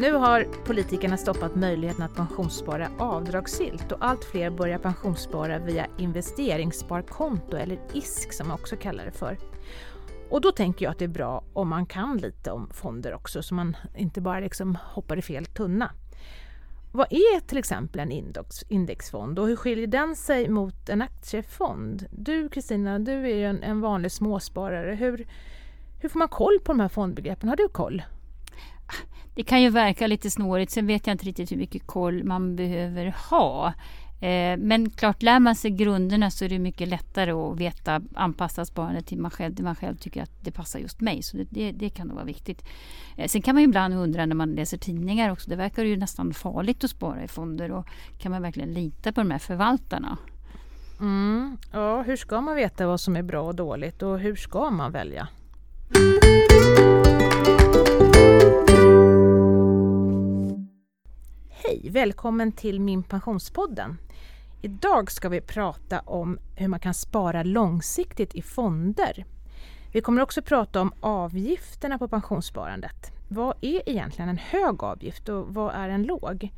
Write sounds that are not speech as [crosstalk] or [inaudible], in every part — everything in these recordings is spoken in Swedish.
Nu har politikerna stoppat möjligheten att pensionsspara avdragsgillt och allt fler börjar pensionsspara via investeringssparkonto eller ISK som man också kallar det för. Och då tänker jag att det är bra om man kan lite om fonder också så man inte bara liksom hoppar i fel tunna. Vad är till exempel en index, indexfond och hur skiljer den sig mot en aktiefond? Du Kristina, du är ju en, en vanlig småsparare. Hur, hur får man koll på de här fondbegreppen? Har du koll? Det kan ju verka lite snårigt, sen vet jag inte riktigt hur mycket koll man behöver ha. Eh, men klart, lär man sig grunderna så är det mycket lättare att veta, anpassa sparandet till man själv, det man själv tycker att det passar just mig. Så det, det, det kan nog vara viktigt. Eh, sen kan man ju ibland undra när man läser tidningar också, det verkar ju nästan farligt att spara i fonder och kan man verkligen lita på de här förvaltarna? Mm, ja, hur ska man veta vad som är bra och dåligt och hur ska man välja? Hej! Välkommen till Min Pensionspodden. Idag ska vi prata om hur man kan spara långsiktigt i fonder. Vi kommer också prata om avgifterna på pensionssparandet. Vad är egentligen en hög avgift och vad är en låg?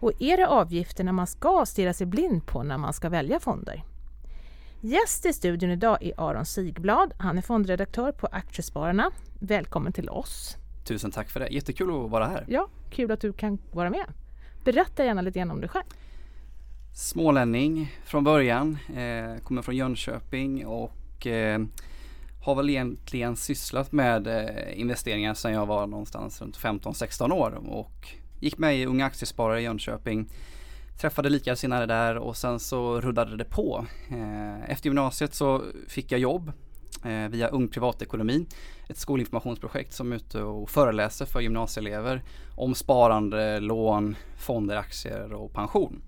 Och är det avgifterna man ska stirra sig blind på när man ska välja fonder? Gäst i studion idag är Aron Sigblad. Han är fondredaktör på Aktiespararna. Välkommen till oss. Tusen tack för det. Jättekul att vara här. Ja, kul att du kan vara med. Berätta gärna lite grann om dig själv. Smålänning från början, eh, kommer från Jönköping och eh, har väl egentligen sysslat med eh, investeringar sedan jag var någonstans runt 15-16 år och gick med i Unga Aktiesparare i Jönköping. Träffade likasinnade där och sen så rullade det på. Eh, efter gymnasiet så fick jag jobb eh, via Ung Privatekonomi, ett skolinformationsprojekt som är ute och föreläser för gymnasieelever om sparande, lån, fonder, aktier och pension.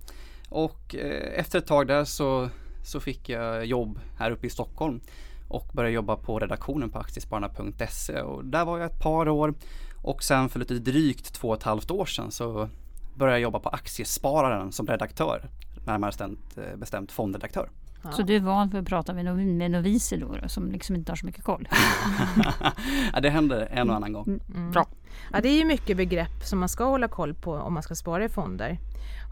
Och eh, efter ett tag där så, så fick jag jobb här uppe i Stockholm och började jobba på redaktionen på aktiespararna.se och där var jag ett par år och sen för lite drygt två och ett halvt år sedan så började jag jobba på Aktiespararen som redaktör, närmare bestämt, eh, bestämt fondredaktör. Ja. Så du är van för att prata med, nov med noviser då, då, som liksom inte har så mycket koll? [laughs] ja, det händer en och annan gång. Mm. mm. Bra. Ja, det är ju mycket begrepp som man ska hålla koll på om man ska spara i fonder.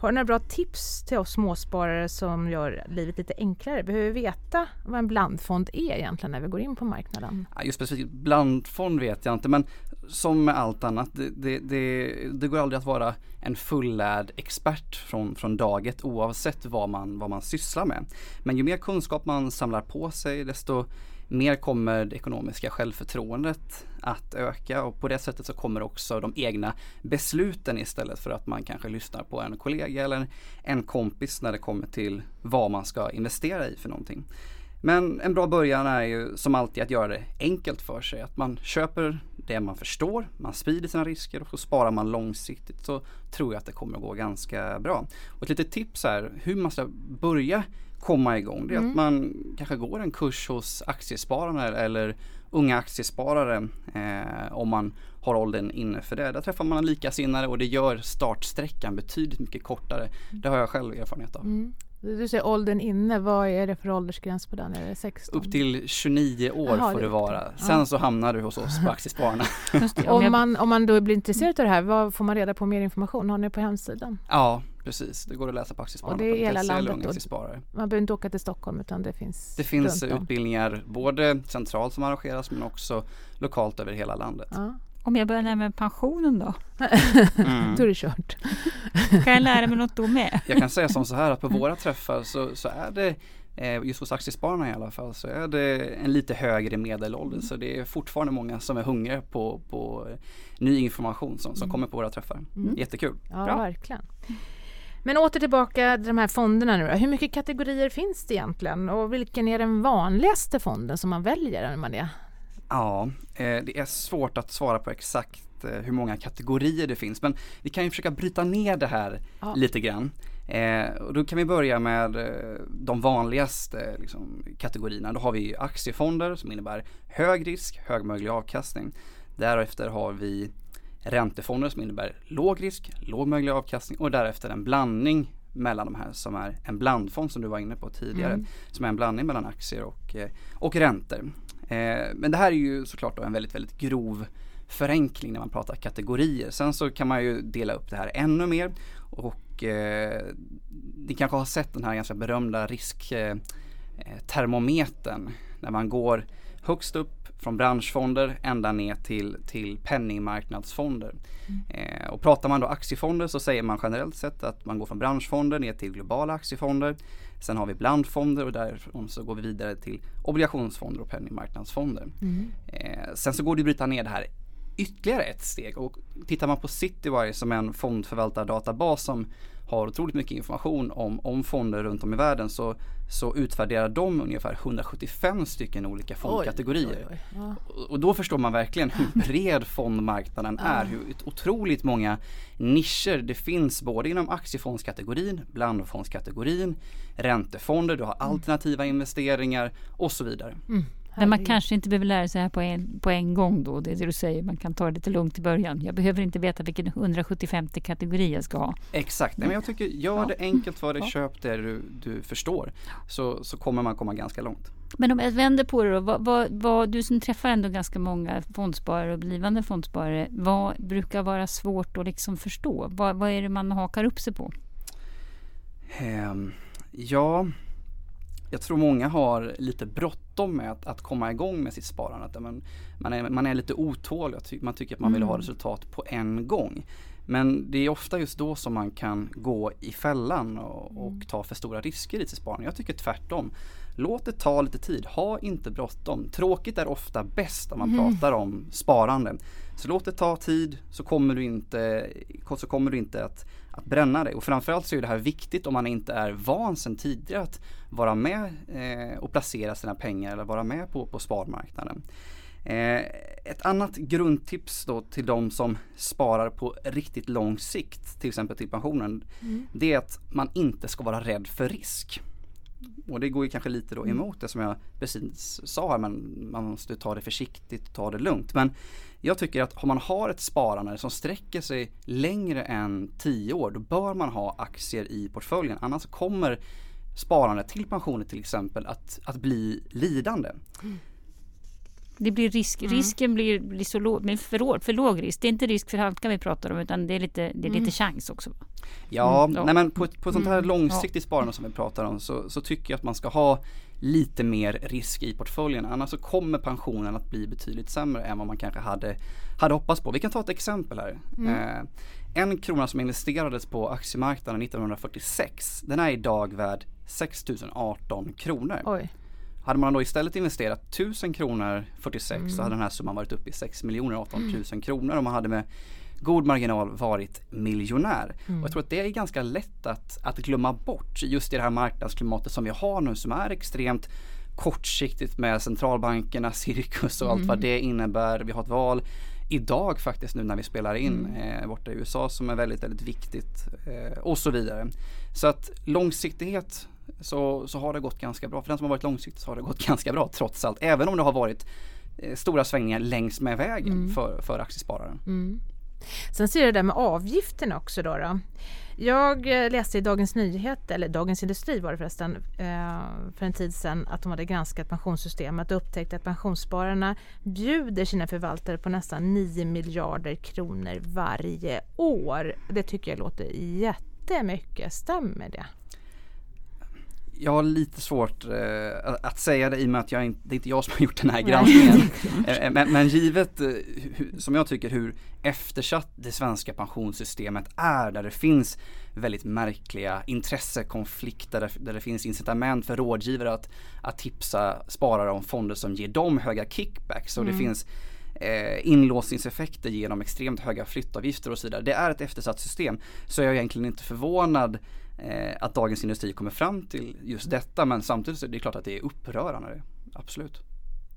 Har du några bra tips till oss småsparare som gör livet lite enklare? Behöver vi veta vad en blandfond är egentligen när vi går in på marknaden? Ja, just specifikt blandfond vet jag inte men som med allt annat, det, det, det, det går aldrig att vara en fullärd expert från, från dag ett oavsett vad man, vad man sysslar med. Men ju mer kunskap man samlar på sig desto mer kommer det ekonomiska självförtroendet att öka och på det sättet så kommer också de egna besluten istället för att man kanske lyssnar på en kollega eller en kompis när det kommer till vad man ska investera i för någonting. Men en bra början är ju som alltid att göra det enkelt för sig. Att man köper det man förstår, man sprider sina risker och så sparar man långsiktigt så tror jag att det kommer att gå ganska bra. Och ett litet tips är hur man ska börja komma igång. Det är mm. att man kanske går en kurs hos Aktiespararna eller Unga Aktiesparare eh, om man har åldern inne för det. Där träffar man likasinnade och det gör startsträckan betydligt mycket kortare. Det har jag själv erfarenhet av. Mm. Du säger åldern inne, vad är det för åldersgräns på den? Är det 16? Upp till 29 år Aha, får det vara. Sen ja. så hamnar du hos oss på [laughs] Aktiespararna. [laughs] om, man, om man då blir intresserad av det här, vad får man reda på mer information? Har ni på hemsidan? Ja, precis. Det går att läsa på Aktiespararna. Och det är hela landet Man behöver inte åka till Stockholm utan det finns Det finns utbildningar både centralt som arrangeras men också lokalt över hela landet. Ja. Om jag börjar lära mig pensionen då? Mm. [laughs] då är det kört. kan jag lära mig något då med? jag kan säga som så här att på våra träffar så, så är det eh, Just hos Aktiespararna i alla fall så är det en lite högre medelålder så det är fortfarande många som är hungriga på, på ny information som, som mm. kommer på våra träffar. Mm. Jättekul! Ja, Bra. verkligen. Men åter tillbaka till de här fonderna nu. Hur mycket kategorier finns det egentligen och vilken är den vanligaste fonden som man väljer när man är Ja, eh, det är svårt att svara på exakt eh, hur många kategorier det finns men vi kan ju försöka bryta ner det här ja. lite grann. Eh, och då kan vi börja med de vanligaste liksom, kategorierna. Då har vi aktiefonder som innebär hög risk, hög möjlig avkastning. Därefter har vi räntefonder som innebär låg risk, låg möjlig avkastning och därefter en blandning mellan de här som är en blandfond som du var inne på tidigare. Mm. Som är en blandning mellan aktier och, och räntor. Eh, men det här är ju såklart en väldigt, väldigt grov förenkling när man pratar kategorier. Sen så kan man ju dela upp det här ännu mer och eh, ni kanske har sett den här ganska berömda risktermometern eh, eh när man går högst upp från branschfonder ända ner till, till penningmarknadsfonder. Mm. Eh, och pratar man då aktiefonder så säger man generellt sett att man går från branschfonder ner till globala aktiefonder. Sen har vi blandfonder och därifrån så går vi vidare till obligationsfonder och penningmarknadsfonder. Mm. Eh, sen så går det att bryta ner det här ytterligare ett steg och tittar man på Citywire som är en fondförvaltardatabas som har otroligt mycket information om, om fonder runt om i världen så, så utvärderar de ungefär 175 stycken olika fondkategorier. Oj, oj, oj. Ja. Och då förstår man verkligen hur [laughs] bred fondmarknaden är, hur otroligt många nischer det finns både inom aktiefondskategorin, blandfondskategorin, räntefonder, du har mm. alternativa mm. investeringar och så vidare. Mm. Men man kanske inte behöver lära sig här på en, på en gång då. Det är det du säger, man kan ta det lite lugnt i början. Jag behöver inte veta vilken 175 kategori jag ska ha. Exakt, Nej, men jag tycker gör ja. det enkelt för dig, ja. köp det du, du förstår. Så, så kommer man komma ganska långt. Men om jag vänder på det då, vad, vad, vad, du som träffar ändå ganska många fondsparare och blivande fondsparare, vad brukar vara svårt att liksom förstå? Vad, vad är det man hakar upp sig på? Um, ja, jag tror många har lite bråttom med att, att komma igång med sitt sparande. Man, man, är, man är lite otålig, man tycker att man vill ha mm. resultat på en gång. Men det är ofta just då som man kan gå i fällan och, och mm. ta för stora risker i sitt sparande. Jag tycker tvärtom. Låt det ta lite tid, ha inte bråttom. Tråkigt är ofta bäst om man mm. pratar om sparande. Så låt det ta tid så kommer du inte, så kommer du inte att, att bränna dig. Och framförallt så är det här viktigt om man inte är van sedan tidigare att vara med eh, och placera sina pengar eller vara med på, på sparmarknaden. Eh, ett annat grundtips då till de som sparar på riktigt lång sikt, till exempel till pensionen, mm. det är att man inte ska vara rädd för risk. Och det går ju kanske lite då mm. emot det som jag precis sa här, men man måste ta det försiktigt, ta det lugnt. Men jag tycker att om man har ett sparande som sträcker sig längre än 10 år, då bör man ha aktier i portföljen. Annars kommer sparandet till pensioner till exempel att, att bli lidande. Mm. Det blir risk, mm. risken blir, blir så låg, men för, för låg risk. Det är inte risk för halka vi pratar om utan det är lite, det är lite mm. chans också. Ja, mm. nej men på, på sånt här mm. långsiktigt sparande som vi pratar om så, så tycker jag att man ska ha lite mer risk i portföljen. Annars så kommer pensionen att bli betydligt sämre än vad man kanske hade, hade hoppats på. Vi kan ta ett exempel här. Mm. Eh, en krona som investerades på aktiemarknaden 1946 den är idag värd 6018 kronor. Oj. Hade man då istället investerat 1000 kronor 46 mm. så hade den här summan varit uppe i 6 miljoner 18 000 mm. kronor och man hade med god marginal varit miljonär. Mm. Och jag tror att det är ganska lätt att, att glömma bort just i det här marknadsklimatet som vi har nu som är extremt kortsiktigt med centralbankerna, cirkus och allt vad mm. det innebär. Vi har ett val idag faktiskt nu när vi spelar in mm. eh, borta i USA som är väldigt, väldigt viktigt eh, och så vidare. Så att långsiktighet så, så har det gått ganska bra. För den som har varit långsiktig så har det gått [laughs] ganska bra trots allt. Även om det har varit eh, stora svängningar längs med vägen mm. för, för aktiespararen. Mm. Sen ser det där med avgifterna också. Då, då. Jag eh, läste i Dagens Nyheter, eller Dagens Industri var det förresten, eh, för en tid sedan att de hade granskat pensionssystemet och upptäckt att pensionsspararna bjuder sina förvaltare på nästan 9 miljarder kronor varje år. Det tycker jag låter jättemycket. Stämmer det? Jag har lite svårt eh, att säga det i och med att jag inte, det är inte jag som har gjort den här granskningen. Eh, eh, men, men, givet, eh, som jag tycker, hur eftersatt det svenska pensionssystemet är där det finns väldigt märkliga intressekonflikter där, där det finns incitament för rådgivare att, att tipsa sparare om fonder som ger dem höga kickbacks och mm. det finns eh, inlåsningseffekter genom extremt höga flyttavgifter och så vidare. Det är ett eftersatt system. Så jag är egentligen inte förvånad eh, att Dagens Industri kommer fram till just detta men samtidigt så är det klart att det är upprörande. Absolut.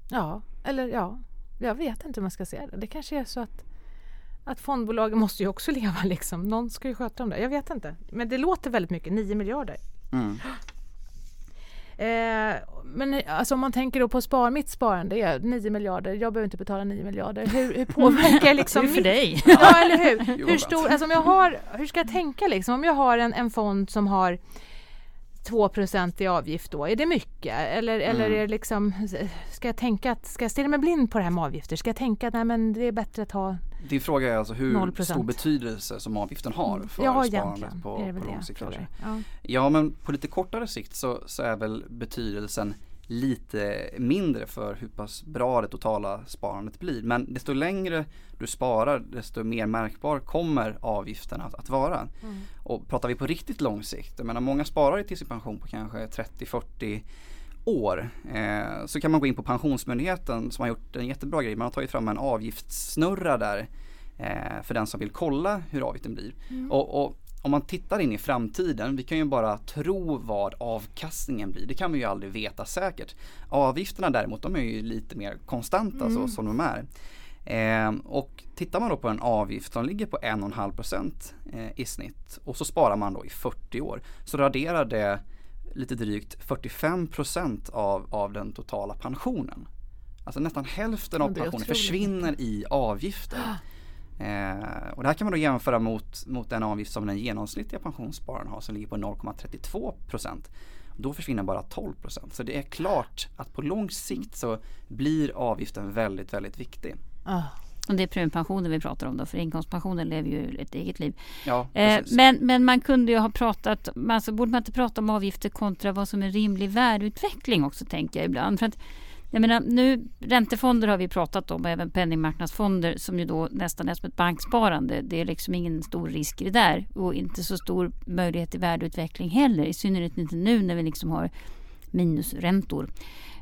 Ja, eller ja, jag vet inte hur man ska säga det. Det kanske är så att att fondbolagen måste ju också [laughs] leva liksom. Någon ska ju sköta dem där. Jag vet inte. Men det låter väldigt mycket, 9 miljarder. Mm. [gasps] Eh, men alltså om man tänker då på spar, mitt sparande är 9 miljarder, jag behöver inte betala 9 miljarder. Hur, hur [laughs] påverkar liksom... det är för dig! [laughs] Ja, eller hur? [laughs] hur, stor, alltså om jag har, hur ska jag tänka liksom? Om jag har en, en fond som har 2% i avgift då? Är det mycket? Eller, mm. eller är det liksom, ska jag tänka att, ska jag stirra mig blind på det här med avgifter? Ska jag tänka att nej, men det är bättre att ha Din fråga är alltså hur 0%. stor betydelse som avgiften har mm. för ja, sparandet på, på lång sikt Ja. ja men på lite kortare sikt så, så är väl betydelsen lite mindre för hur pass bra det totala sparandet blir. Men desto längre du sparar desto mer märkbar kommer avgiften att, att vara. Mm. Och pratar vi på riktigt lång sikt, jag menar många sparar till sin pension på kanske 30-40 år eh, så kan man gå in på Pensionsmyndigheten som har gjort en jättebra grej. Man har tagit fram en avgiftssnurra där eh, för den som vill kolla hur avgiften blir. Mm. Och, och, om man tittar in i framtiden, vi kan ju bara tro vad avkastningen blir. Det kan vi ju aldrig veta säkert. Avgifterna däremot, de är ju lite mer konstanta mm. så som de är. Eh, och tittar man då på en avgift som ligger på 1,5% eh, i snitt och så sparar man då i 40 år så raderar det lite drygt 45% av, av den totala pensionen. Alltså nästan hälften av pensionen försvinner i avgifter. Eh, och det här kan man då jämföra mot, mot den avgift som den genomsnittliga pensionsspararen har som ligger på 0,32% Då försvinner bara 12% Så det är klart att på lång sikt så blir avgiften väldigt, väldigt viktig. Oh. Och det är premiepensionen vi pratar om då, för inkomstpensionen lever ju ett eget liv. Ja, eh, men, men man kunde ju ha pratat, alltså borde man inte prata om avgifter kontra vad som är rimlig värdeutveckling också tänker jag ibland. För att jag menar, nu, räntefonder har vi pratat om, även penningmarknadsfonder som ju då nästan är som ett banksparande. Det är liksom ingen stor risk i det där och inte så stor möjlighet till värdeutveckling heller. I synnerhet inte nu när vi liksom har minusräntor.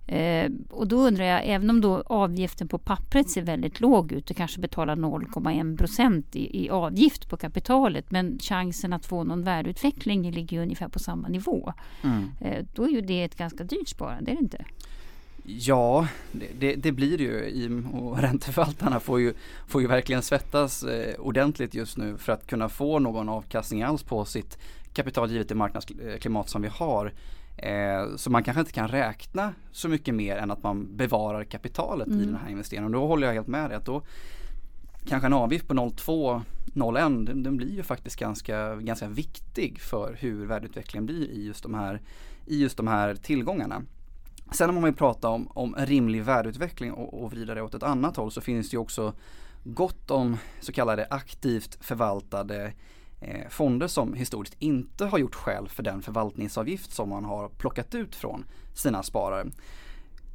Eh, och då undrar jag, även om då avgiften på pappret ser väldigt låg ut, du kanske betalar 0,1 procent i, i, avgift på kapitalet, men chansen att få någon värdeutveckling ligger ungefär på samma nivå. Mm. Eh, då är ju det ett ganska dyrt sparande, är det inte? Ja, det, det, det blir det ju och [laughs] ränteförvaltarna får ju, får ju verkligen svettas eh, ordentligt just nu för att kunna få någon avkastning alls på sitt kapital givet det marknadsklimat som vi har. Eh, så man kanske inte kan räkna så mycket mer än att man bevarar kapitalet mm. i den här investeringen. Och då håller jag helt med dig att då kanske en avgift på 0,2 0,1 den, den blir ju faktiskt ganska, ganska viktig för hur värdeutvecklingen blir i just de här, i just de här tillgångarna. Sen om man vill prata om, om rimlig värdeutveckling och, och vrida det åt ett annat håll så finns det ju också gott om så kallade aktivt förvaltade fonder som historiskt inte har gjort skäl för den förvaltningsavgift som man har plockat ut från sina sparare.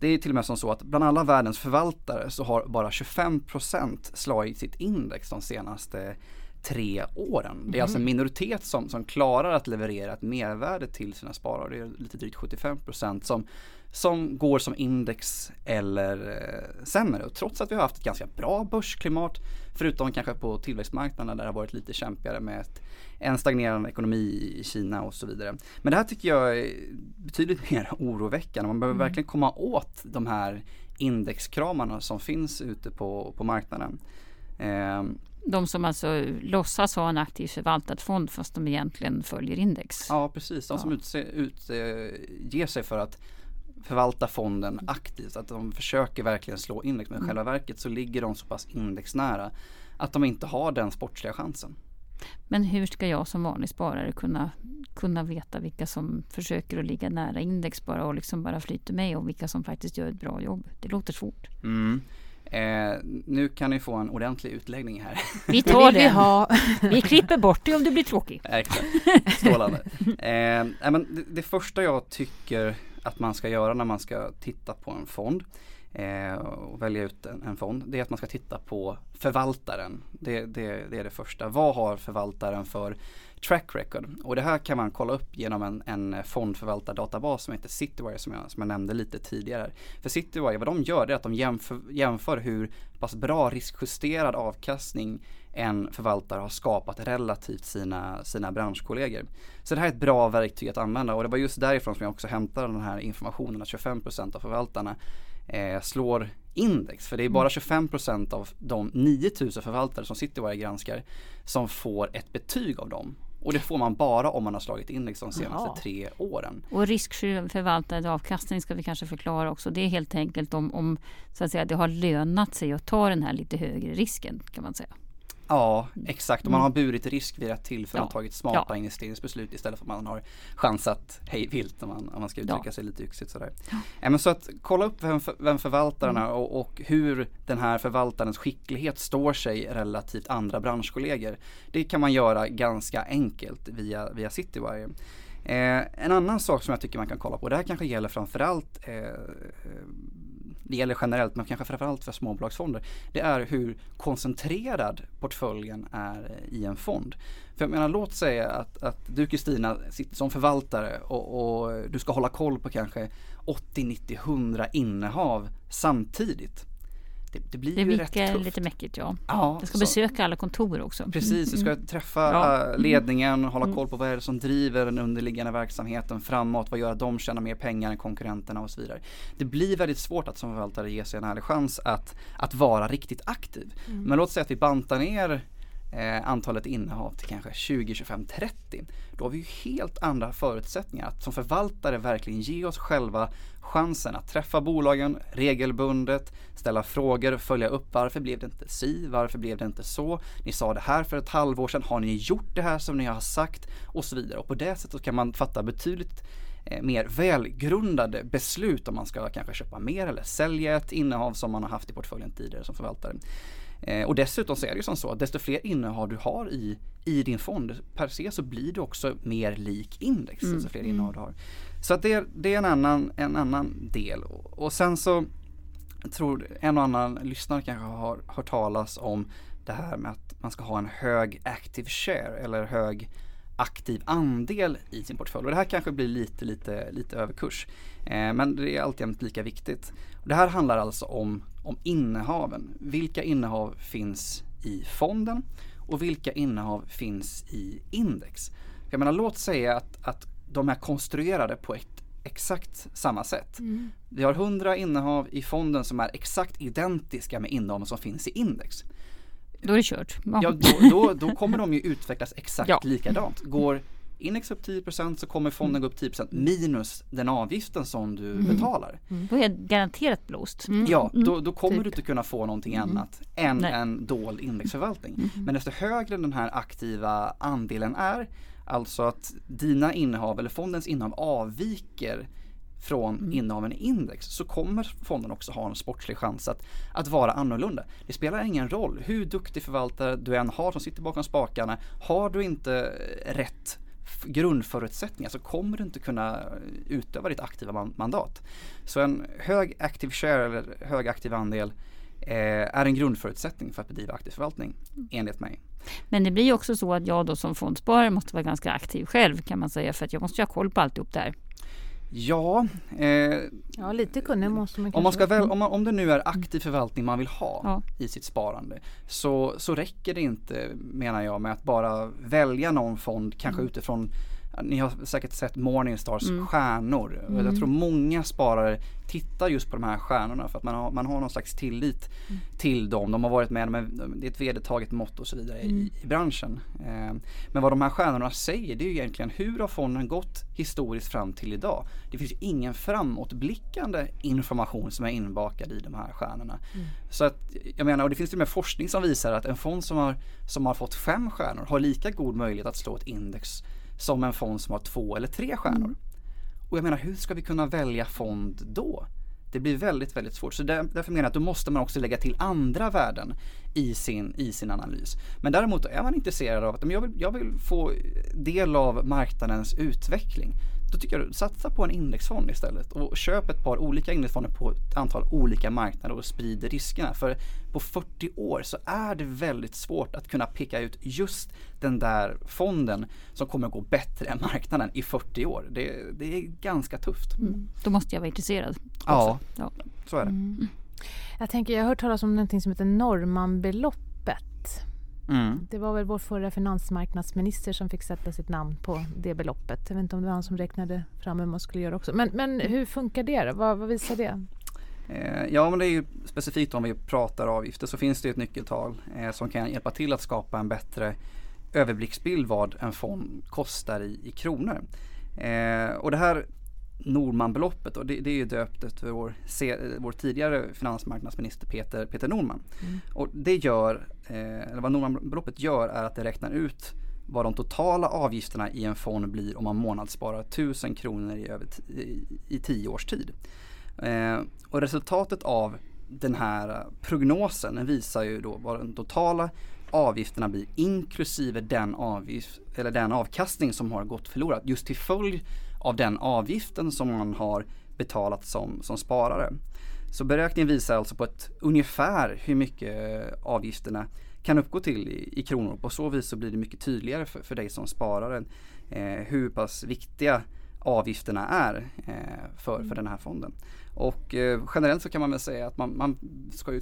Det är till och med som så att bland alla världens förvaltare så har bara 25% slagit sitt index de senaste tre åren. Det är alltså en mhm. minoritet som, som klarar att leverera ett mervärde till sina sparare. Det är lite drygt 75% som som går som index eller eh, sämre. Och trots att vi har haft ett ganska bra börsklimat, förutom kanske på tillväxtmarknaderna där det har varit lite kämpigare med ett, en stagnerande ekonomi i Kina och så vidare. Men det här tycker jag är betydligt [laughs] mer oroväckande. Man behöver mm. verkligen komma åt de här indexkramarna som finns ute på, på marknaden. Eh, de som alltså låtsas ha en aktiv förvaltad fond fast de egentligen följer index. Ja precis, de som ja. utser, utger sig för att förvalta fonden aktivt. Att de försöker verkligen slå index. Men i mm. själva verket så ligger de så pass indexnära att de inte har den sportsliga chansen. Men hur ska jag som vanlig sparare kunna, kunna veta vilka som försöker att ligga nära index bara och liksom bara flyter med och vilka som faktiskt gör ett bra jobb? Det låter svårt. Mm. Eh, nu kan ni få en ordentlig utläggning här. Vi tar det. [laughs] Vi, ha. vi klipper bort det om du blir tråkig. Exakt, strålande. Eh, men det, det, första jag tycker att man ska göra när man ska titta på en fond eh, och välja ut en, en, fond, det är att man ska titta på förvaltaren. Det, det, det, är det första. Vad har förvaltaren för track record? Och det här kan man kolla upp genom en, en fondförvaltardatabas som heter Citywire som jag, som jag nämnde lite tidigare. För Citywire, vad de gör är att de jämför, jämför hur pass bra riskjusterad avkastning en förvaltare har skapat relativt sina, sina branschkollegor. Så det här är ett bra verktyg att använda och det var just därifrån som jag också hämtade den här informationen att 25% av förvaltarna eh, slår index. För det är bara 25% mm. av de 9000 förvaltare som Citywire granskar som får ett betyg av dem. Och det får man bara om man har slagit index de senaste Jaha. tre åren. Och riskförvaltad avkastning ska vi kanske förklara också. Det är helt enkelt om, om så att säga, det har lönat sig att ta den här lite högre risken kan man säga. Ja, exakt. Och man har burit risk vid rätt tillfälle Ja. och tagit smarta Ja. investeringsbeslut istället för att man har chansat hej vilt om man, om man ska uttrycka Ja. sig lite yxigt sådär. Ja. men så att kolla upp vem, för, vem förvaltaren Mm. är och, och hur den här förvaltarens skicklighet står sig relativt andra branschkollegor. Det kan man göra ganska enkelt via, via Citywire. Eh, en annan sak som jag tycker man kan kolla på, det här kanske gäller framförallt eh, eh, det gäller generellt men kanske framförallt för småbolagsfonder. Det är hur koncentrerad portföljen är i en fond. För jag menar låt säga att, att du Kristina sitter som förvaltare och, och du ska hålla koll på kanske 80, 90, 100 innehav samtidigt. Det, det blir Det ju rätt tufft. lite mäckigt ja. Ja, Jag ska så- besöka alla kontor också. Precis, du Mm. ska träffa Ja. äh, ledningen, hålla Mm. koll på vad är det som driver den underliggande verksamheten framåt, vad gör att de tjänar mer pengar än konkurrenterna och så vidare. Det blir väldigt svårt att som förvaltare ge sig en ärlig chans att, att vara riktigt aktiv. Men låt säga att vi bantar ner eh, antalet innehav till kanske 20, 25, 30. Då har vi ju helt andra förutsättningar att som förvaltare verkligen ge oss själva chansen att träffa bolagen regelbundet, ställa frågor, följa upp varför blev det inte si, varför blev det inte så, ni sa det här för ett halvår sedan, har ni gjort det här som ni har sagt och så vidare. Och på det sättet kan man fatta betydligt eh, mer välgrundade beslut om man ska kanske köpa mer eller sälja ett innehav som man har haft i portföljen tidigare som förvaltare. Eh, och dessutom så är det ju som så att desto fler innehav du har i, i din fond per se så blir du också mer lik index, Mm. desto fler innehav du har. Så att det, är- det är en annan, en annan del. Och, och sen så tror en och annan lyssnare kanske har hört talas om det här med att man ska ha en hög active share eller hög aktiv andel i sin portfölj. Och det här kanske blir lite, lite, lite överkurs. Eh, men det är alltid lika viktigt. Och det här handlar alltså om, om innehaven. Vilka innehav finns i fonden och vilka innehav finns i index? Jag menar låt säga att, att de är konstruerade på ett exakt samma sätt. Vi har 100 innehav i fonden som är exakt identiska med innehaven som finns i index. Då är det kört. Ja, då, då, då kommer de ju utvecklas exakt Ja. likadant. Går index upp 10% så kommer fonden gå upp 10% minus den avgiften som du betalar. Då är jag garanterat blåst. Ja, då, då kommer typ. du inte kunna få någonting annat än Nej. en dold indexförvaltning. Men desto högre den här aktiva andelen är, alltså att dina innehav eller fondens innehav avviker från innehaven i index så kommer fonden också ha en sportslig chans att, att vara annorlunda. Det spelar ingen roll hur duktig förvaltare du än har som sitter bakom spakarna. Har du inte rätt f- grundförutsättningar så kommer du inte kunna utöva ditt aktiva man- mandat. Så en hög active share eller hög aktiv andel eh, är en grundförutsättning för att bedriva aktiv förvaltning enligt mig. Men det blir också så att jag då som fondsparare måste vara ganska aktiv själv kan man säga för att jag måste ha koll på alltihop där. Ja, eh, Ja, lite kunnig måste man om, man ska väl, om, man, om det nu är aktiv förvaltning man vill ha Ja. i sitt sparande så, så räcker det inte menar jag med att bara välja någon fond kanske utifrån ja, ni har säkert sett Morningstars stjärnor. Och Jag tror många sparare tittar just på de här stjärnorna för att man har, man har någon slags tillit till dem. De har varit med, det är ett vedertaget mått och så vidare i, i branschen. Eh, men vad de här stjärnorna säger det är ju egentligen hur har fonden gått historiskt fram till idag. Det finns ingen framåtblickande information som är inbakad i de här stjärnorna. Så att jag menar, och det finns till och med forskning som visar att en fond som har, som har fått fem stjärnor har lika god möjlighet att slå ett index som en fond som har två eller tre stjärnor. Och jag menar, hur ska vi kunna välja fond då? Det blir väldigt, väldigt svårt. Så där, därför menar jag att då måste man också lägga till andra värden i sin, i sin analys. Men däremot är man intresserad av att jag vill, jag vill få del av marknadens utveckling. Då tycker jag satsa på en indexfond istället och köp ett par olika indexfonder på ett antal olika marknader och sprid riskerna. För på 40 år så är det väldigt svårt att kunna peka ut just den där fonden som kommer att gå bättre än marknaden i 40 år. Det, det är ganska tufft. Mm. Då måste jag vara intresserad. Ja. ja. Så är det. Jag tänker, jag har hört talas om någonting som heter Normanbeloppet. Mm. Det var väl vår förra finansmarknadsminister som fick sätta sitt namn på det beloppet. Jag vet inte om det var han som räknade fram hur man skulle göra också. Men, men hur funkar det? Vad, vad visar det? Eh, Ja men det är ju specifikt om vi pratar avgifter så finns det ett nyckeltal eh, som kan hjälpa till att skapa en bättre överblicksbild vad en fond kostar i, i kronor. Eh, och det här Normanbeloppet och det, det är ju döpt efter vår, vår tidigare finansmarknadsminister Peter, Peter Norman. Mm. Och det gör, Eh, eller vad Normanbeloppet gör är att det räknar ut vad de totala avgifterna i en fond blir om man månadssparar 1000 kronor i, över i, i tio års tid. Eh, och resultatet av den här prognosen visar ju då vad de totala avgifterna blir inklusive den, avgift, eller den avkastning som har gått förlorad just till följd av den avgiften som man har betalat som, som sparare. Så beräkningen visar alltså på ett ungefär hur mycket avgifterna kan uppgå till i, i kronor. På så vis så blir det mycket tydligare för, för dig som sparare eh, hur pass viktiga avgifterna är eh, för, för mm. den här fonden. Och eh, generellt så kan man väl säga att man, man ska ju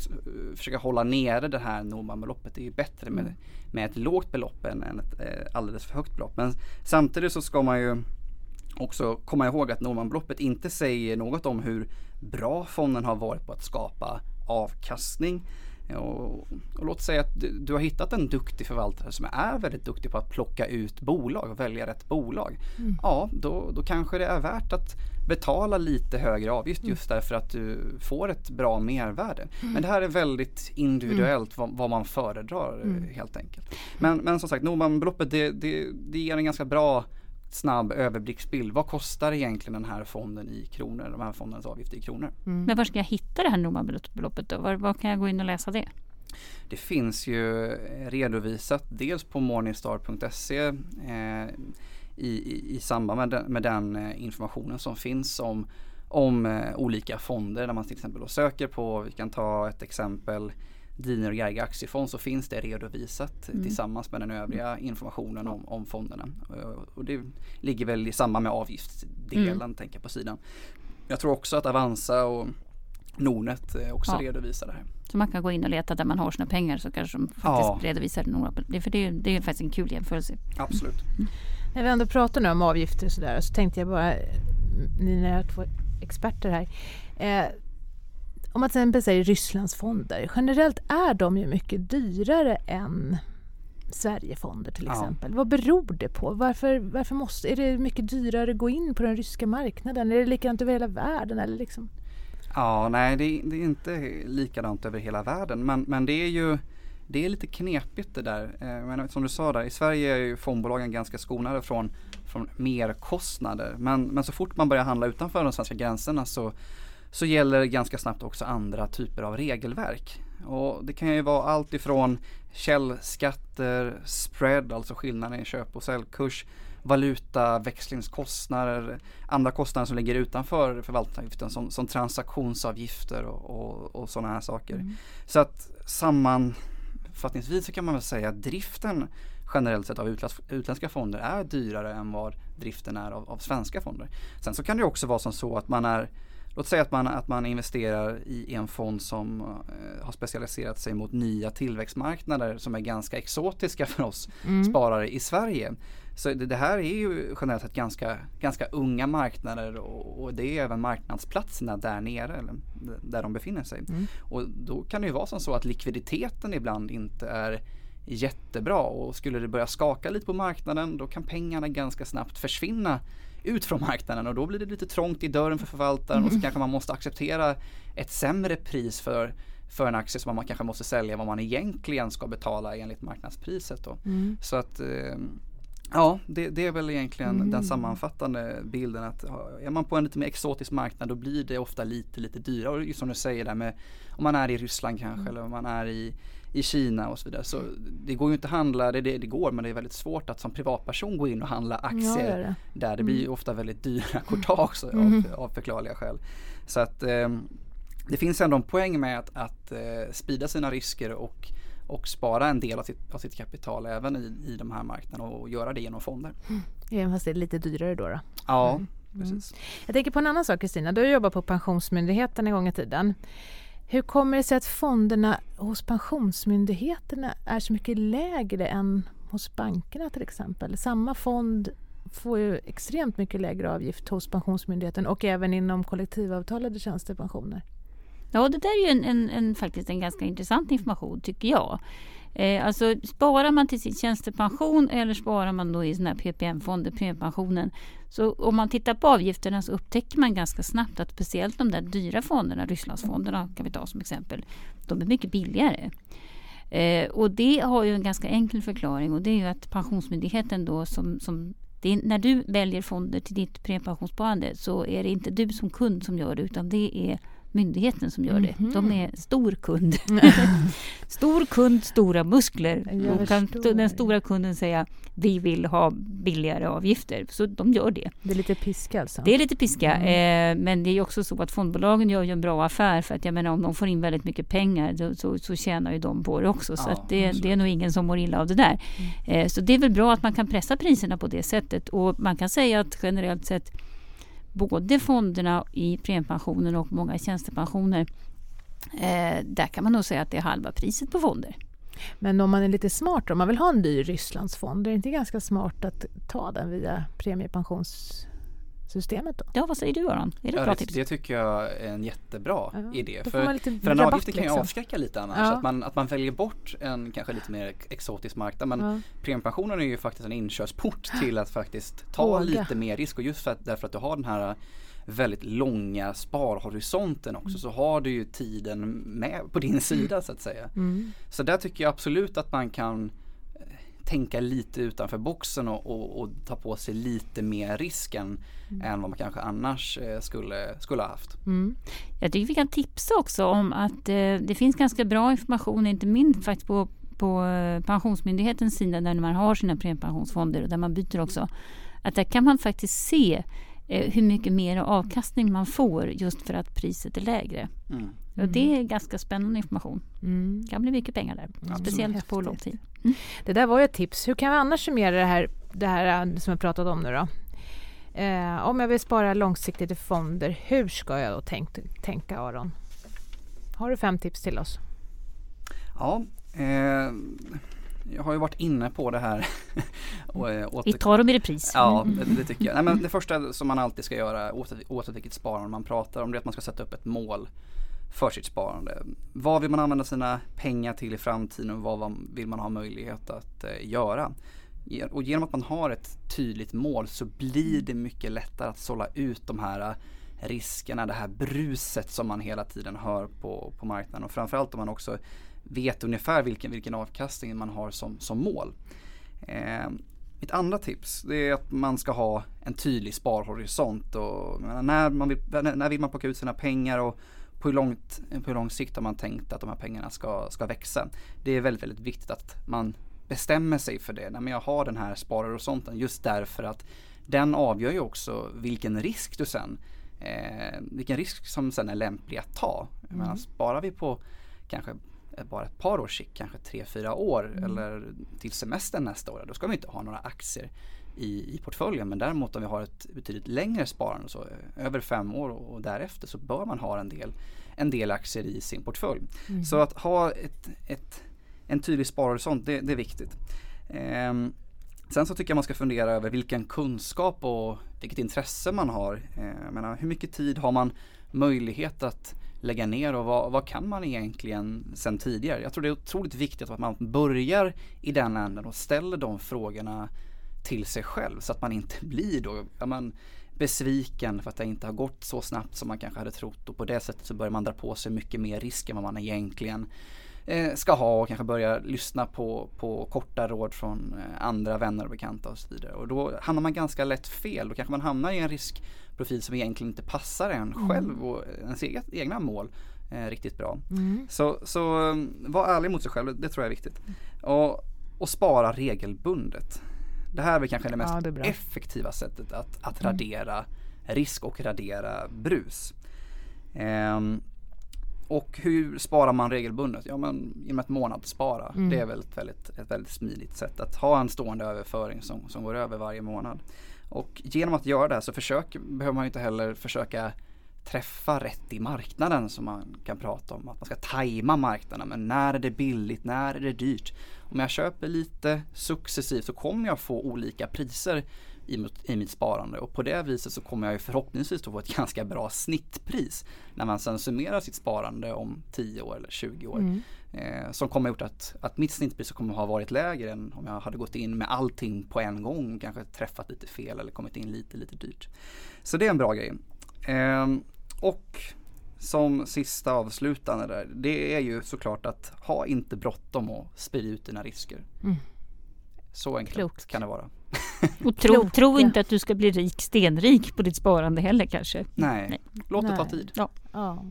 försöka hålla nere det här Norman-beloppet. Det är ju bättre med, mm. med ett lågt belopp än, än ett eh, alldeles för högt belopp. Men samtidigt så ska man ju också komma ihåg att Norman-beloppet inte säger något om hur bra fonden har varit på att skapa avkastning. Och, och låt säga att du, du, har hittat en duktig förvaltare som är väldigt duktig på att plocka ut bolag och välja rätt bolag. Mm. Ja, då, då kanske det är värt att betala lite högre avgift just mm. därför att du får ett bra mervärde. Mm. Men det här är väldigt individuellt vad, vad, man föredrar mm. helt enkelt. Men, men som sagt, Normanbeloppet det, det, det ger en ganska bra snabb överblicksbild. Vad kostar egentligen den här fonden i kronor, de här fondens avgifter i kronor? Mm. Men var ska jag hitta det här Noma-beloppet då? Var, var, kan jag gå in och läsa det? Det finns ju redovisat dels på morningstar.se eh, i, i, i, samband med den, med den eh, informationen som finns om, om eh, olika fonder där man till exempel söker på, vi kan ta ett exempel Diner och Gerga aktiefond så finns det redovisat mm. tillsammans med den övriga informationen om, om fonderna. Och det ligger väl i samband med avgiftsdelen mm. tänker jag på sidan. Jag tror också att Avanza och Nordnet också ja. redovisar det här. Så man kan gå in och leta där man har sina pengar så kanske de faktiskt ja. redovisar några. Det, för det, det är faktiskt en kul jämförelse. Absolut. Mm. När vi ändå pratar nu om avgifter och sådär så tänkte jag bara, ni när jag två experter här. Eh, om man till exempel säger Rysslands fonder, generellt är de ju mycket dyrare än Sverigefonder till exempel. Ja. Vad beror det på? Varför, varför måste, är det mycket dyrare att gå in på den ryska marknaden? Är det likadant över hela världen? Eller liksom? Ja, nej det, det, är inte likadant över hela världen men, men det är ju det är lite knepigt det där. Eh, men som du sa där, i Sverige är ju fondbolagen ganska skonade från, från merkostnader. Men, men så fort man börjar handla utanför de svenska gränserna så så gäller ganska snabbt också andra typer av regelverk. Och det kan ju vara allt ifrån källskatter, spread, alltså skillnaden i köp och säljkurs, valuta, växlingskostnader, andra kostnader som ligger utanför förvaltningsavgiften som, som transaktionsavgifter och, och, och sådana här saker. Mm. Så att sammanfattningsvis så kan man väl säga att driften generellt sett av utländska fonder är dyrare än vad driften är av, av svenska fonder. Sen så kan det också vara som så att man är Låt säga att man, att man investerar i en fond som eh, har specialiserat sig mot nya tillväxtmarknader som är ganska exotiska för oss mm. sparare i Sverige. Så det, det, här är ju generellt sett ganska, ganska unga marknader och, och, det är även marknadsplatserna där nere, eller där de befinner sig. Mm. Och då kan det ju vara som så att likviditeten ibland inte är jättebra och skulle det börja skaka lite på marknaden då kan pengarna ganska snabbt försvinna ut från marknaden och då blir det lite trångt i dörren för förvaltaren mm. och så mm. kanske man måste acceptera ett sämre pris för för en aktie som man kanske måste sälja vad man egentligen ska betala enligt marknadspriset. Då. Mm. Så att eh, Ja, det, det, är väl egentligen mm. den sammanfattande bilden att är man på en lite mer exotisk marknad då blir det ofta lite lite dyrare. Och just som du säger där med om man är i Ryssland kanske mm. eller om man är i i Kina och så vidare. Så det går ju inte att handla, det, det, det går men det är väldigt svårt att som privatperson gå in och handla aktier ja, det där. Det blir ju mm. ofta väldigt dyra courtage mm. av, av förklarliga skäl. Så att eh, det finns ändå en poäng med att, att eh, sprida sina risker och och spara en del av sitt, av sitt kapital även i, i de här marknaderna och göra det genom fonder. Mm. Fast det är lite dyrare då? då? Ja, mm. precis. Jag tänker på en annan sak Kristina, du har jobbat på Pensionsmyndigheten en gång i tiden. Hur kommer det sig att fonderna hos Pensionsmyndigheterna är så mycket lägre än hos bankerna till exempel? Samma fond får ju extremt mycket lägre avgift hos Pensionsmyndigheten och även inom kollektivavtalade tjänstepensioner. Ja, det där är ju en, en, en, faktiskt en ganska intressant information tycker jag. Eh, alltså sparar man till sin tjänstepension eller sparar man då i såna här PPM-fonder, premiepensionen. Så om man tittar på avgifterna så upptäcker man ganska snabbt att speciellt de där dyra fonderna, Rysslandsfonderna kan vi ta som exempel, de är mycket billigare. Eh, och det har ju en ganska enkel förklaring och det är ju att Pensionsmyndigheten då som, som är, när du väljer fonder till ditt premiepensionssparande så är det inte du som kund som gör det utan det är myndigheten som gör det. De Mhm. är stor kund. [laughs] [laughs] stor kund, stora muskler. Då kan den stora kunden säga vi vill ha billigare avgifter. Så de gör det. Det är lite piska alltså? Det är lite piska. Mm. Eh, men det är också så att fondbolagen gör en bra affär. För att jag menar om de får in väldigt mycket pengar då, så, så tjänar ju de på det också. Så Ja, det, det är nog ingen som mår illa av det där. Eh, så det är väl bra att man kan pressa priserna på det sättet. Och man kan säga att generellt sett både fonderna i premiepensionen och många tjänstepensioner eh, där kan man nog säga att det är halva priset på fonder. Men om man är lite smart om man vill ha en dyr Rysslandsfond, är det inte ganska smart att ta den via premiepensions premiepensionssystemet då? Ja, vad säger du Aron? Är det ett Ja, bra det, tips? det tycker jag är en jättebra Ja, idé. För, för den rabatt avgiften kan ju liksom. avskräcka lite annars. Ja. Att, man, att man väljer bort en kanske lite mer exotisk marknad. Men Ja. premiepensionen är ju faktiskt en inkörsport till att faktiskt ta Våga. lite mer risk. Och just för att, därför att du har den här väldigt långa sparhorisonten också så har du ju tiden med på din sida så att säga. Mm. Så där tycker jag absolut att man kan eh, tänka lite utanför boxen och, och, och ta på sig lite mer risken än vad man kanske annars eh, skulle, skulle ha haft. Mm. Jag tycker vi kan tipsa också om att eh, det finns ganska bra information, inte minst faktiskt på, på eh, Pensionsmyndighetens sida där man har sina premiepensionsfonder och där man byter också. Att där kan man faktiskt se hur mycket mer avkastning man får just för att priset är lägre. Mm. Och det är ganska spännande information. Mm. Det kan bli mycket pengar där. Absolut. Speciellt på lång tid. Det där var ju ett tips. Hur kan vi annars summera det här, det här eh, som jag pratat om nu då? Eh, om jag vill spara långsiktigt i fonder, hur ska jag då tänk, tänka Aron? Har du fem tips till oss? Ja, eh, jag har ju varit inne på det här. [laughs] och, eh, Vi tar dem i repris. Ja, det, det tycker jag. Nej, men det första som man alltid ska göra oavsett, vilket sparande man pratar om det är att man ska sätta upp ett mål för sitt sparande. Vad vill man använda sina pengar till i framtiden och vad vill man ha möjlighet att eh, göra? Och genom att man har ett tydligt mål så blir det mycket lättare att sålla ut de här riskerna, det här bruset som man hela tiden hör på, på marknaden och framförallt om man också vet ungefär vilken, vilken avkastning man har som, som mål. Eh, mitt andra tips det är att man ska ha en tydlig sparhorisont. Och, när, man vill, när, när vill man plocka ut sina pengar och på hur, långt, på hur lång sikt har man tänkt att de här pengarna ska, ska växa. Det är väldigt, väldigt viktigt att man bestämmer sig för det. Nej, men jag har den här sparhorisonten just därför att den avgör ju också vilken risk du sen eh, vilken risk som sen är lämplig att ta. Jag menar, sparar vi på kanske eh, bara ett par års sikt, kanske tre, fyra år eller till semestern nästa år, då ska vi inte ha några aktier i, i portföljen. Men däremot om vi har ett betydligt längre sparande, så eh, över fem år och, och därefter, så bör man ha en del, en del aktier i sin portfölj. Så att ha ett, ett, en tydlig sparhorisont, det, det är viktigt. Ehm, Sen så tycker jag man ska fundera över vilken kunskap och vilket intresse man har. Eh, jag menar, hur mycket tid har man möjlighet att lägga ner och vad, vad kan man egentligen sen tidigare? Jag tror det är otroligt viktigt att man börjar i den änden och ställer de frågorna till sig själv så att man inte [laughs] blir då ja, men, besviken för att det inte har gått så snabbt som man kanske hade trott och på det sättet så börjar man dra på sig mycket mer risk än vad man egentligen ska ha och kanske börja lyssna på, på korta råd från eh, andra vänner och bekanta och så vidare. Och då hamnar man ganska lätt fel. Då kanske man hamnar i en riskprofil som egentligen inte passar en själv och ens eget, egna mål eh, riktigt bra. Mm. Så, så eh, var ärlig mot sig själv, det tror jag är viktigt. Och, och spara regelbundet. Det här är väl kanske det mest Ja, det effektiva sättet att, att radera risk och radera brus. Ehm, och hur sparar man regelbundet? Ja men genom att månadsspara. Mm. Det är väl ett väldigt, ett väldigt smidigt sätt att ha en stående överföring som, som går över varje månad. Och genom att göra det här så försök, behöver man inte heller försöka träffa rätt i marknaden som man kan prata om. Att man ska tajma marknaden. Men när är det billigt? När är det dyrt? Om jag köper lite successivt så kommer jag få olika priser i, i mitt sparande och på det viset så kommer jag ju förhoppningsvis att få ett [laughs] ganska bra snittpris när man sen summerar sitt sparande om 10 år eller 20 år. Mm. Eh, som kommer gjort att, att mitt snittpris kommer ha varit lägre än om jag hade gått in med allting på en gång kanske träffat lite fel eller kommit in lite lite dyrt. Så det är en bra grej. Eh, och som sista avslutande där, det är ju såklart att ha inte bråttom och sprida ut dina risker. Mm. Så enkelt Klokt. kan det vara. [laughs] Och tro, tro inte att du ska bli rik, stenrik på ditt sparande heller kanske. Nej, Nej. låt det ta tid. Ja. ja.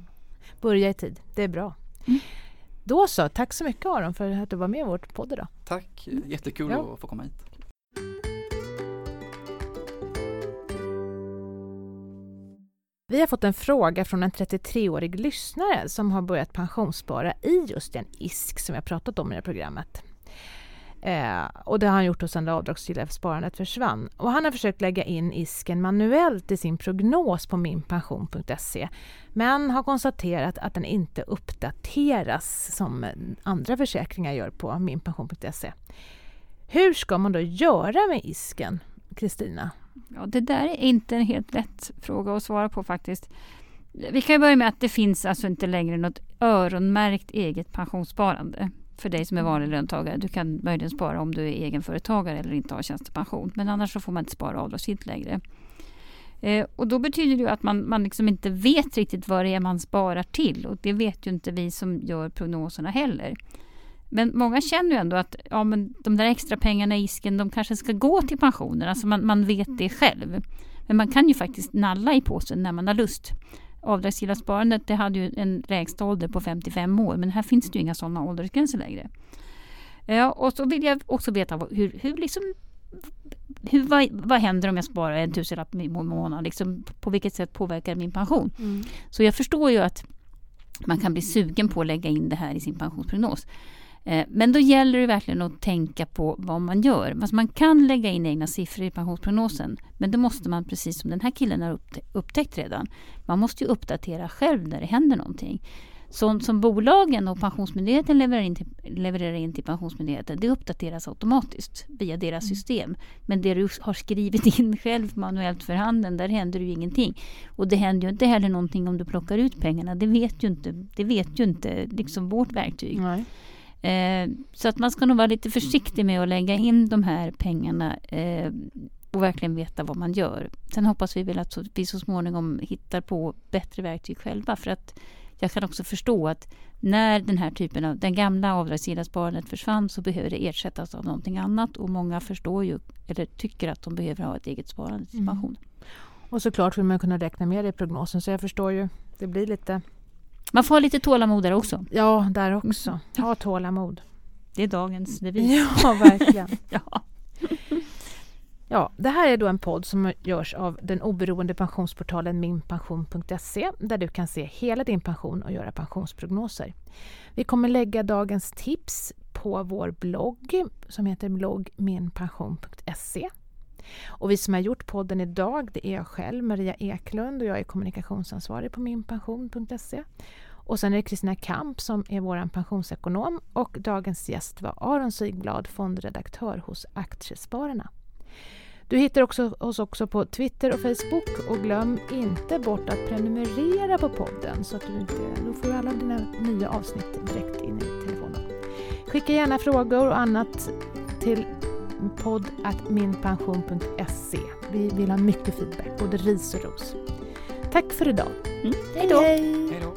Börja i tid, det är bra. Mm. Då så, tack så mycket Aron för att du var med i vårt podd idag. Tack, jättekul ja. att få komma hit. Vi har fått en fråga från en 33-årig lyssnare som har börjat pensionsspara i just den ISK som jag pratat om i det här programmet. Eh, och det har han gjort sedan det avdragsgilla sparandet försvann. Och han har försökt lägga in ISKen manuellt i sin prognos på minpension.se men har konstaterat att den inte uppdateras som andra försäkringar gör på minpension.se. Hur ska man då göra med ISKen, Kristina? Ja, det där är inte en helt lätt fråga att svara på faktiskt. Vi kan börja med att det finns alltså inte längre något öronmärkt eget pensionssparande för dig som är vanlig löntagare. Du kan möjligen spara om du är egenföretagare eller inte har tjänstepension. Men annars så får man inte spara avdragsgillt längre. Eh, och då betyder det att man, man liksom inte vet riktigt vad det är man sparar till. Och det vet ju inte vi som gör prognoserna heller. Men många känner ju ändå att ja, men de där extra pengarna i isken, de kanske ska gå till pensionen. Alltså man, man vet det själv. Men man kan ju faktiskt nalla i påsen när man har lust. Avdragsgilla sparandet det hade ju en lägsta ålder på 55 år men här finns det ju inga sådana åldersgränser längre. Ja, och så vill jag också veta hur, hur liksom hur, vad, vad händer om jag sparar en tusenlapp i månaden? Liksom, på vilket sätt påverkar min pension? Mm. Så jag förstår ju att man kan bli sugen på att lägga in det här i sin pensionsprognos. Eh, men då gäller det verkligen att tänka på vad man gör. Alltså man kan lägga in egna siffror i pensionsprognosen men då måste man, precis som den här killen har upptäckt redan, man måste ju uppdatera själv när det händer någonting. Sånt som bolagen och Pensionsmyndigheten levererar in, till, levererar in till Pensionsmyndigheten, det uppdateras automatiskt via deras mm. system. Men det du har skrivit in själv manuellt för handen, där händer ju ingenting. Och det händer ju inte heller någonting om du plockar ut pengarna. Det vet ju inte, det vet ju inte liksom vårt verktyg. Nej. Eh, så att man ska nog vara lite försiktig med att lägga in de här pengarna eh, och verkligen veta vad man gör. Sen hoppas vi väl att vi så småningom hittar på bättre verktyg själva för att jag kan också förstå att när den här typen av, den gamla avdragsgilla sparandet försvann så behöver det ersättas av någonting annat och många förstår ju, eller tycker att de behöver ha ett eget sparande till mm. pension. Och såklart vill man kunna räkna med det i prognosen så jag förstår ju, det blir lite man får ha lite tålamod där också. Ja, där också. Ha tålamod. Det är dagens devis. [laughs] Ja, verkligen. [laughs] ja. Ja, det här är då en podd som görs av den oberoende pensionsportalen minpension.se där du kan se hela din pension och göra pensionsprognoser. Vi kommer lägga dagens tips på vår blogg som heter bloggminpension.se. Och vi som har gjort podden idag det är jag själv, Maria Eklund och jag är kommunikationsansvarig på minpension.se. Och sen är det Kristina Kamp som är vår pensionsekonom och dagens gäst var Aron Sigblad, fondredaktör hos Aktiespararna. Du hittar också oss också på Twitter och Facebook och glöm inte bort att prenumerera på podden så att du inte, då får du alla dina nya avsnitt direkt in i telefonen. Skicka gärna frågor och annat till podd.minpension.se. Vi vill ha mycket feedback, både ris och ros. Tack för idag. Mm. Hej då! Hej då!